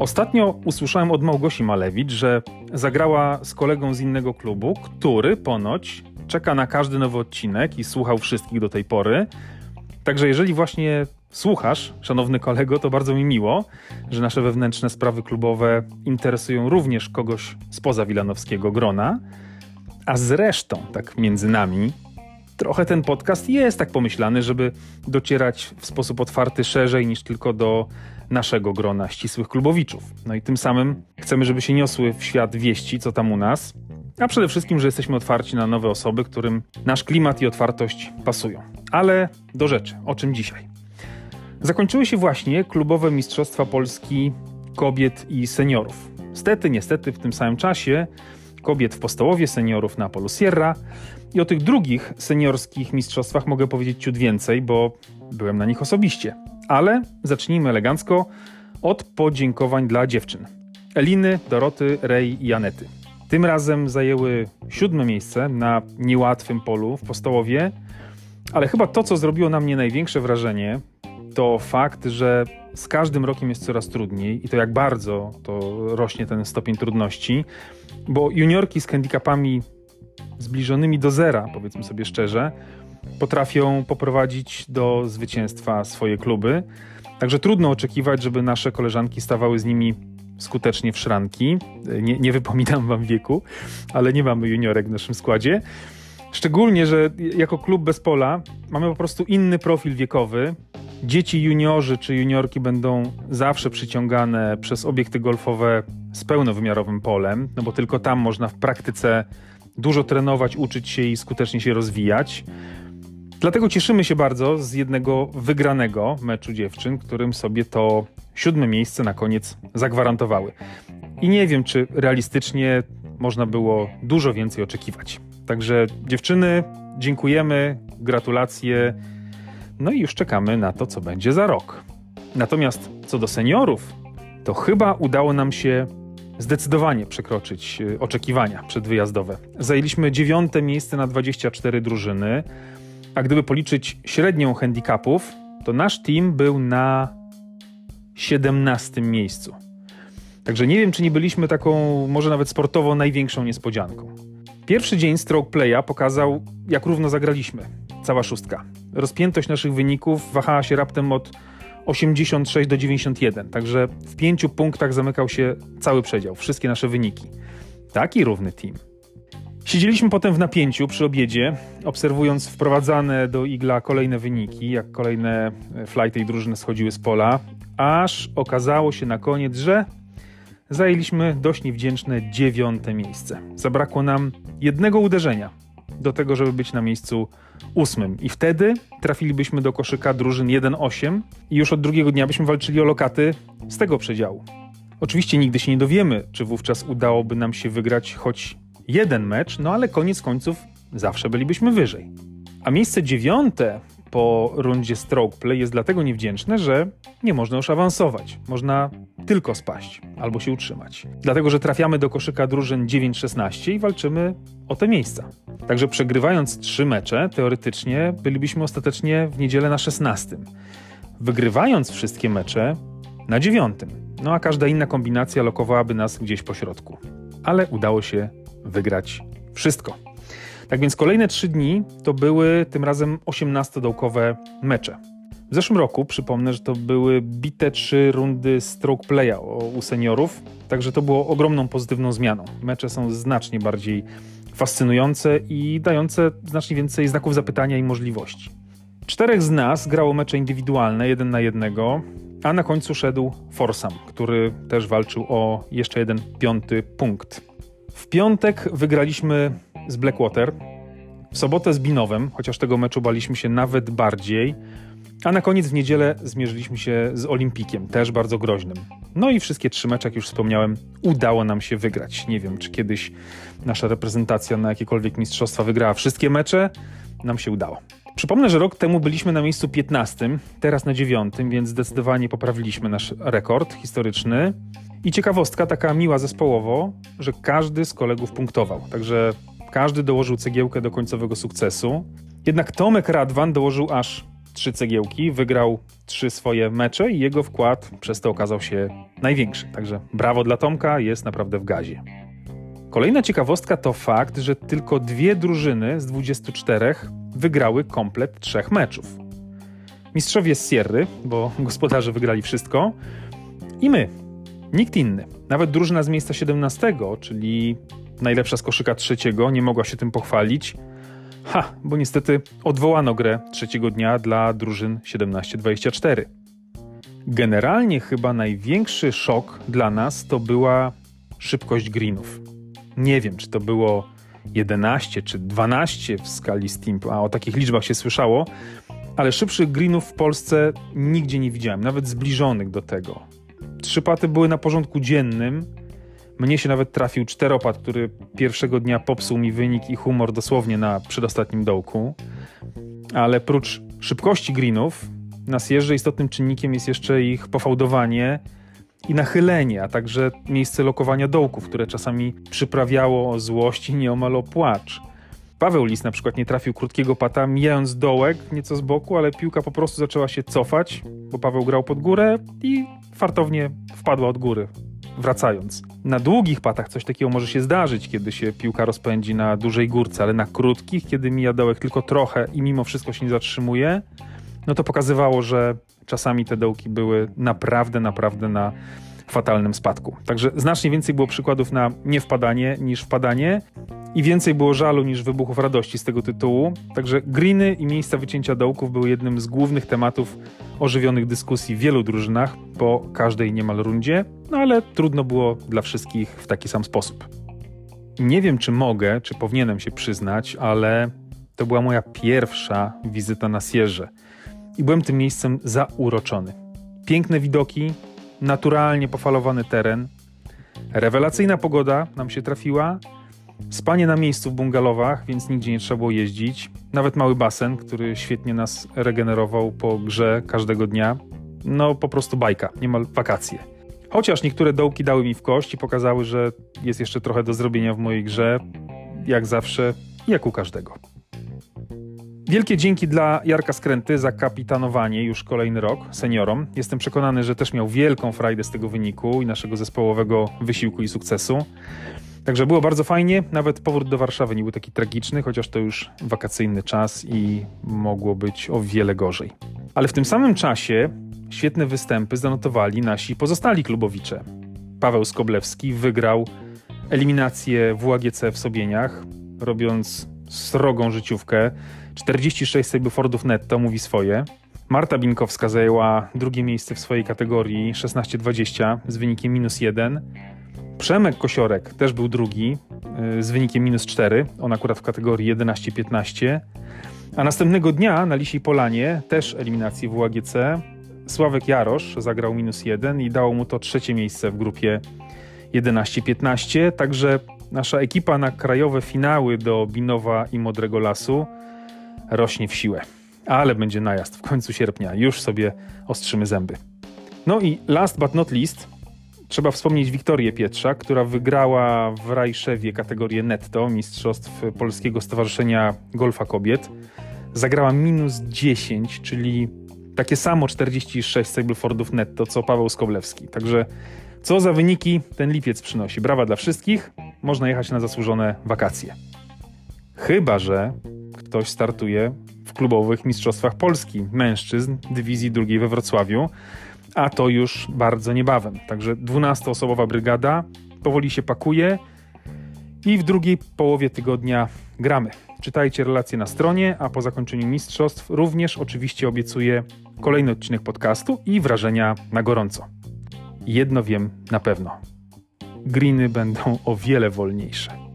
Ostatnio usłyszałem od Małgosi Malewicz, że zagrała z kolegą z innego klubu, który ponoć czeka na każdy nowy odcinek i słuchał wszystkich do tej pory. Także jeżeli właśnie słuchasz, szanowny kolego, to bardzo mi miło, że nasze wewnętrzne sprawy klubowe interesują również kogoś spoza wilanowskiego grona. A zresztą, tak między nami, trochę ten podcast jest tak pomyślany, żeby docierać w sposób otwarty szerzej niż tylko do naszego grona ścisłych klubowiczów. No i tym samym chcemy, żeby się niosły w świat wieści, co tam u nas, a przede wszystkim, że jesteśmy otwarci na nowe osoby, którym nasz klimat i otwartość pasują. Ale do rzeczy, o czym dzisiaj? Zakończyły się właśnie klubowe Mistrzostwa Polski kobiet i seniorów. Stety, niestety w tym samym czasie kobiet w Postołowie, seniorów na Polu Sierra i o tych drugich seniorskich mistrzostwach mogę powiedzieć ciut więcej, bo byłem na nich osobiście. Ale zacznijmy elegancko od podziękowań dla dziewczyn. Eliny, Doroty, Rej i Anety. Tym razem zajęły siódme miejsce na niełatwym polu w Postołowie, ale chyba to, co zrobiło na mnie największe wrażenie, to fakt, że z każdym rokiem jest coraz trudniej i to jak bardzo to rośnie ten stopień trudności, bo juniorki z handicapami zbliżonymi do zera, powiedzmy sobie szczerze, potrafią poprowadzić do zwycięstwa swoje kluby. Także trudno oczekiwać, żeby nasze koleżanki stawały z nimi skutecznie w szranki. Nie, nie wypominam wam wieku, ale nie mamy juniorek w naszym składzie. Szczególnie, że jako klub bez pola mamy po prostu inny profil wiekowy. Dzieci juniorzy czy juniorki będą zawsze przyciągane przez obiekty golfowe z pełnowymiarowym polem, no bo tylko tam można w praktyce dużo trenować, uczyć się i skutecznie się rozwijać. Dlatego cieszymy się bardzo z jednego wygranego meczu dziewczyn, którym sobie to siódme miejsce na koniec zagwarantowały. I nie wiem, czy realistycznie można było dużo więcej oczekiwać. Także dziewczyny, dziękujemy, gratulacje. No i już czekamy na to, co będzie za rok. Natomiast co do seniorów, to chyba udało nam się zdecydowanie przekroczyć y, oczekiwania przedwyjazdowe. Zajęliśmy dziewiąte miejsce na 24 drużyny, a gdyby policzyć średnią handicapów, to nasz team był na 17 miejscu. Także nie wiem, czy nie byliśmy taką, może nawet sportowo, największą niespodzianką. Pierwszy dzień stroke playa pokazał, jak równo zagraliśmy. Cała szóstka. Rozpiętość naszych wyników wahała się raptem od 86 do 91, także w pięciu punktach zamykał się cały przedział, wszystkie nasze wyniki. Taki równy team. Siedzieliśmy potem w napięciu przy obiedzie, obserwując wprowadzane do igla kolejne wyniki, jak kolejne flighty i drużyny schodziły z pola, aż okazało się na koniec, że zajęliśmy dość niewdzięczne dziewiąte miejsce. Zabrakło nam jednego uderzenia do tego, żeby być na miejscu ósmym. I wtedy trafilibyśmy do koszyka drużyn 1-8 i już od drugiego dnia byśmy walczyli o lokaty z tego przedziału. Oczywiście nigdy się nie dowiemy, czy wówczas udałoby nam się wygrać choć jeden mecz, no ale koniec końców zawsze bylibyśmy wyżej. A miejsce dziewiąte po rundzie stroke play jest dlatego niewdzięczne, że nie można już awansować. Można tylko spaść albo się utrzymać. Dlatego, że trafiamy do koszyka drużyn 9-16 i walczymy o te miejsca. Także przegrywając trzy mecze, teoretycznie bylibyśmy ostatecznie w niedzielę na 16. Wygrywając wszystkie mecze na dziewiątym. No a każda inna kombinacja lokowałaby nas gdzieś po środku. Ale udało się wygrać wszystko. Tak więc kolejne trzy dni to były tym razem 18-dołkowe mecze. W zeszłym roku, przypomnę, że to były bite trzy rundy stroke playa u seniorów, także to było ogromną pozytywną zmianą. Mecze są znacznie bardziej fascynujące i dające znacznie więcej znaków zapytania i możliwości. Czterech z nas grało mecze indywidualne, jeden na jednego, a na końcu szedł Forsam, który też walczył o jeszcze jeden piąty punkt. W piątek wygraliśmy z Blackwater, w sobotę z Binowem, chociaż tego meczu baliśmy się nawet bardziej, a na koniec w niedzielę zmierzyliśmy się z Olimpikiem, też bardzo groźnym. No i wszystkie trzy mecze, jak już wspomniałem, udało nam się wygrać. Nie wiem, czy kiedyś nasza reprezentacja na jakiekolwiek mistrzostwa wygrała wszystkie mecze. Nam się udało. Przypomnę, że rok temu byliśmy na miejscu 15, teraz na 9, więc zdecydowanie poprawiliśmy nasz rekord historyczny. I ciekawostka taka miła zespołowo, że każdy z kolegów punktował. Także każdy dołożył cegiełkę do końcowego sukcesu. Jednak Tomek Radwan dołożył aż trzy cegiełki, wygrał trzy swoje mecze i jego wkład przez to okazał się największy. Także brawo dla Tomka, jest naprawdę w gazie. Kolejna ciekawostka to fakt, że tylko dwie drużyny z 24 wygrały komplet trzech meczów. Mistrzowie z Sierry, bo gospodarze wygrali wszystko, i my, nikt inny. Nawet drużyna z miejsca 17, czyli najlepsza z koszyka trzeciego, nie mogła się tym pochwalić. Ha, bo niestety odwołano grę trzeciego dnia dla drużyn 17-24. Generalnie chyba największy szok dla nas to była szybkość greenów. Nie wiem, czy to było 11 czy 12 w skali Steam, a o takich liczbach się słyszało, ale szybszych greenów w Polsce nigdzie nie widziałem, nawet zbliżonych do tego. Trzy paty były na porządku dziennym. Mnie się nawet trafił czteropat, który pierwszego dnia popsuł mi wynik i humor dosłownie na przedostatnim dołku. Ale prócz szybkości greenów, na Sierze istotnym czynnikiem jest jeszcze ich pofałdowanie i nachylenie, a także miejsce lokowania dołków, które czasami przyprawiało o złość i nieomal o płacz. Paweł Lis na przykład nie trafił krótkiego pata, mijając dołek nieco z boku, ale piłka po prostu zaczęła się cofać, bo Paweł grał pod górę i fartownie wpadła od góry, wracając. Na długich patach coś takiego może się zdarzyć, kiedy się piłka rozpędzi na dużej górce, ale na krótkich, kiedy mija dołek tylko trochę i mimo wszystko się nie zatrzymuje, no to pokazywało, że czasami te dołki były naprawdę, naprawdę na fatalnym spadku. Także znacznie więcej było przykładów na niewpadanie niż wpadanie i więcej było żalu niż wybuchów radości z tego tytułu. Także greeny i miejsca wycięcia dołków były jednym z głównych tematów ożywionych dyskusji w wielu drużynach po każdej niemal rundzie, no ale trudno było dla wszystkich w taki sam sposób. Nie wiem, czy mogę, czy powinienem się przyznać, ale to była moja pierwsza wizyta na Sierze i byłem tym miejscem zauroczony. Piękne widoki, naturalnie pofalowany teren, rewelacyjna pogoda nam się trafiła, spanie na miejscu w bungalowach, więc nigdzie nie trzeba było jeździć, nawet mały basen, który świetnie nas regenerował po grze każdego dnia. No po prostu bajka, niemal wakacje. Chociaż niektóre dołki dały mi w kość i pokazały, że jest jeszcze trochę do zrobienia w mojej grze, jak zawsze, jak u każdego. Wielkie dzięki dla Jarka Skręty za kapitanowanie już kolejny rok seniorom. Jestem przekonany, że też miał wielką frajdę z tego wyniku i naszego zespołowego wysiłku i sukcesu. Także było bardzo fajnie. Nawet powrót do Warszawy nie był taki tragiczny, chociaż to już wakacyjny czas i mogło być o wiele gorzej. Ale w tym samym czasie świetne występy zanotowali nasi pozostali klubowicze. Paweł Skoblewski wygrał eliminację w UAGC w Sobieniach, robiąc srogą życiówkę 46 Fordów netto mówi swoje. Marta Binkowska zajęła drugie miejsce w swojej kategorii 16-20 z wynikiem minus 1. Przemek Kosiorek też był drugi y, z wynikiem minus 4, on akurat w kategorii 11-15. A następnego dnia na Lisiej Polanie, też eliminacji w UAGC, Sławek Jarosz zagrał minus 1 i dało mu to trzecie miejsce w grupie 11-15. Także nasza ekipa na krajowe finały do Binowa i Modrego Lasu rośnie w siłę. Ale będzie najazd w końcu sierpnia. Już sobie ostrzymy zęby. No i last but not least, trzeba wspomnieć Wiktorię Pietrza, która wygrała w Rajszewie kategorię netto Mistrzostw Polskiego Stowarzyszenia Golfa Kobiet. Zagrała minus 10, czyli takie samo 46 Stablefordów netto, co Paweł Skoblewski. Także co za wyniki ten lipiec przynosi. Brawa dla wszystkich. Można jechać na zasłużone wakacje. Chyba, że ktoś startuje w klubowych Mistrzostwach Polski mężczyzn dywizji drugiej we Wrocławiu, a to już bardzo niebawem. Także 12-osobowa brygada powoli się pakuje i w drugiej połowie tygodnia gramy. Czytajcie relacje na stronie, a po zakończeniu mistrzostw również oczywiście obiecuję kolejny odcinek podcastu i wrażenia na gorąco. Jedno wiem na pewno. Greeny będą o wiele wolniejsze.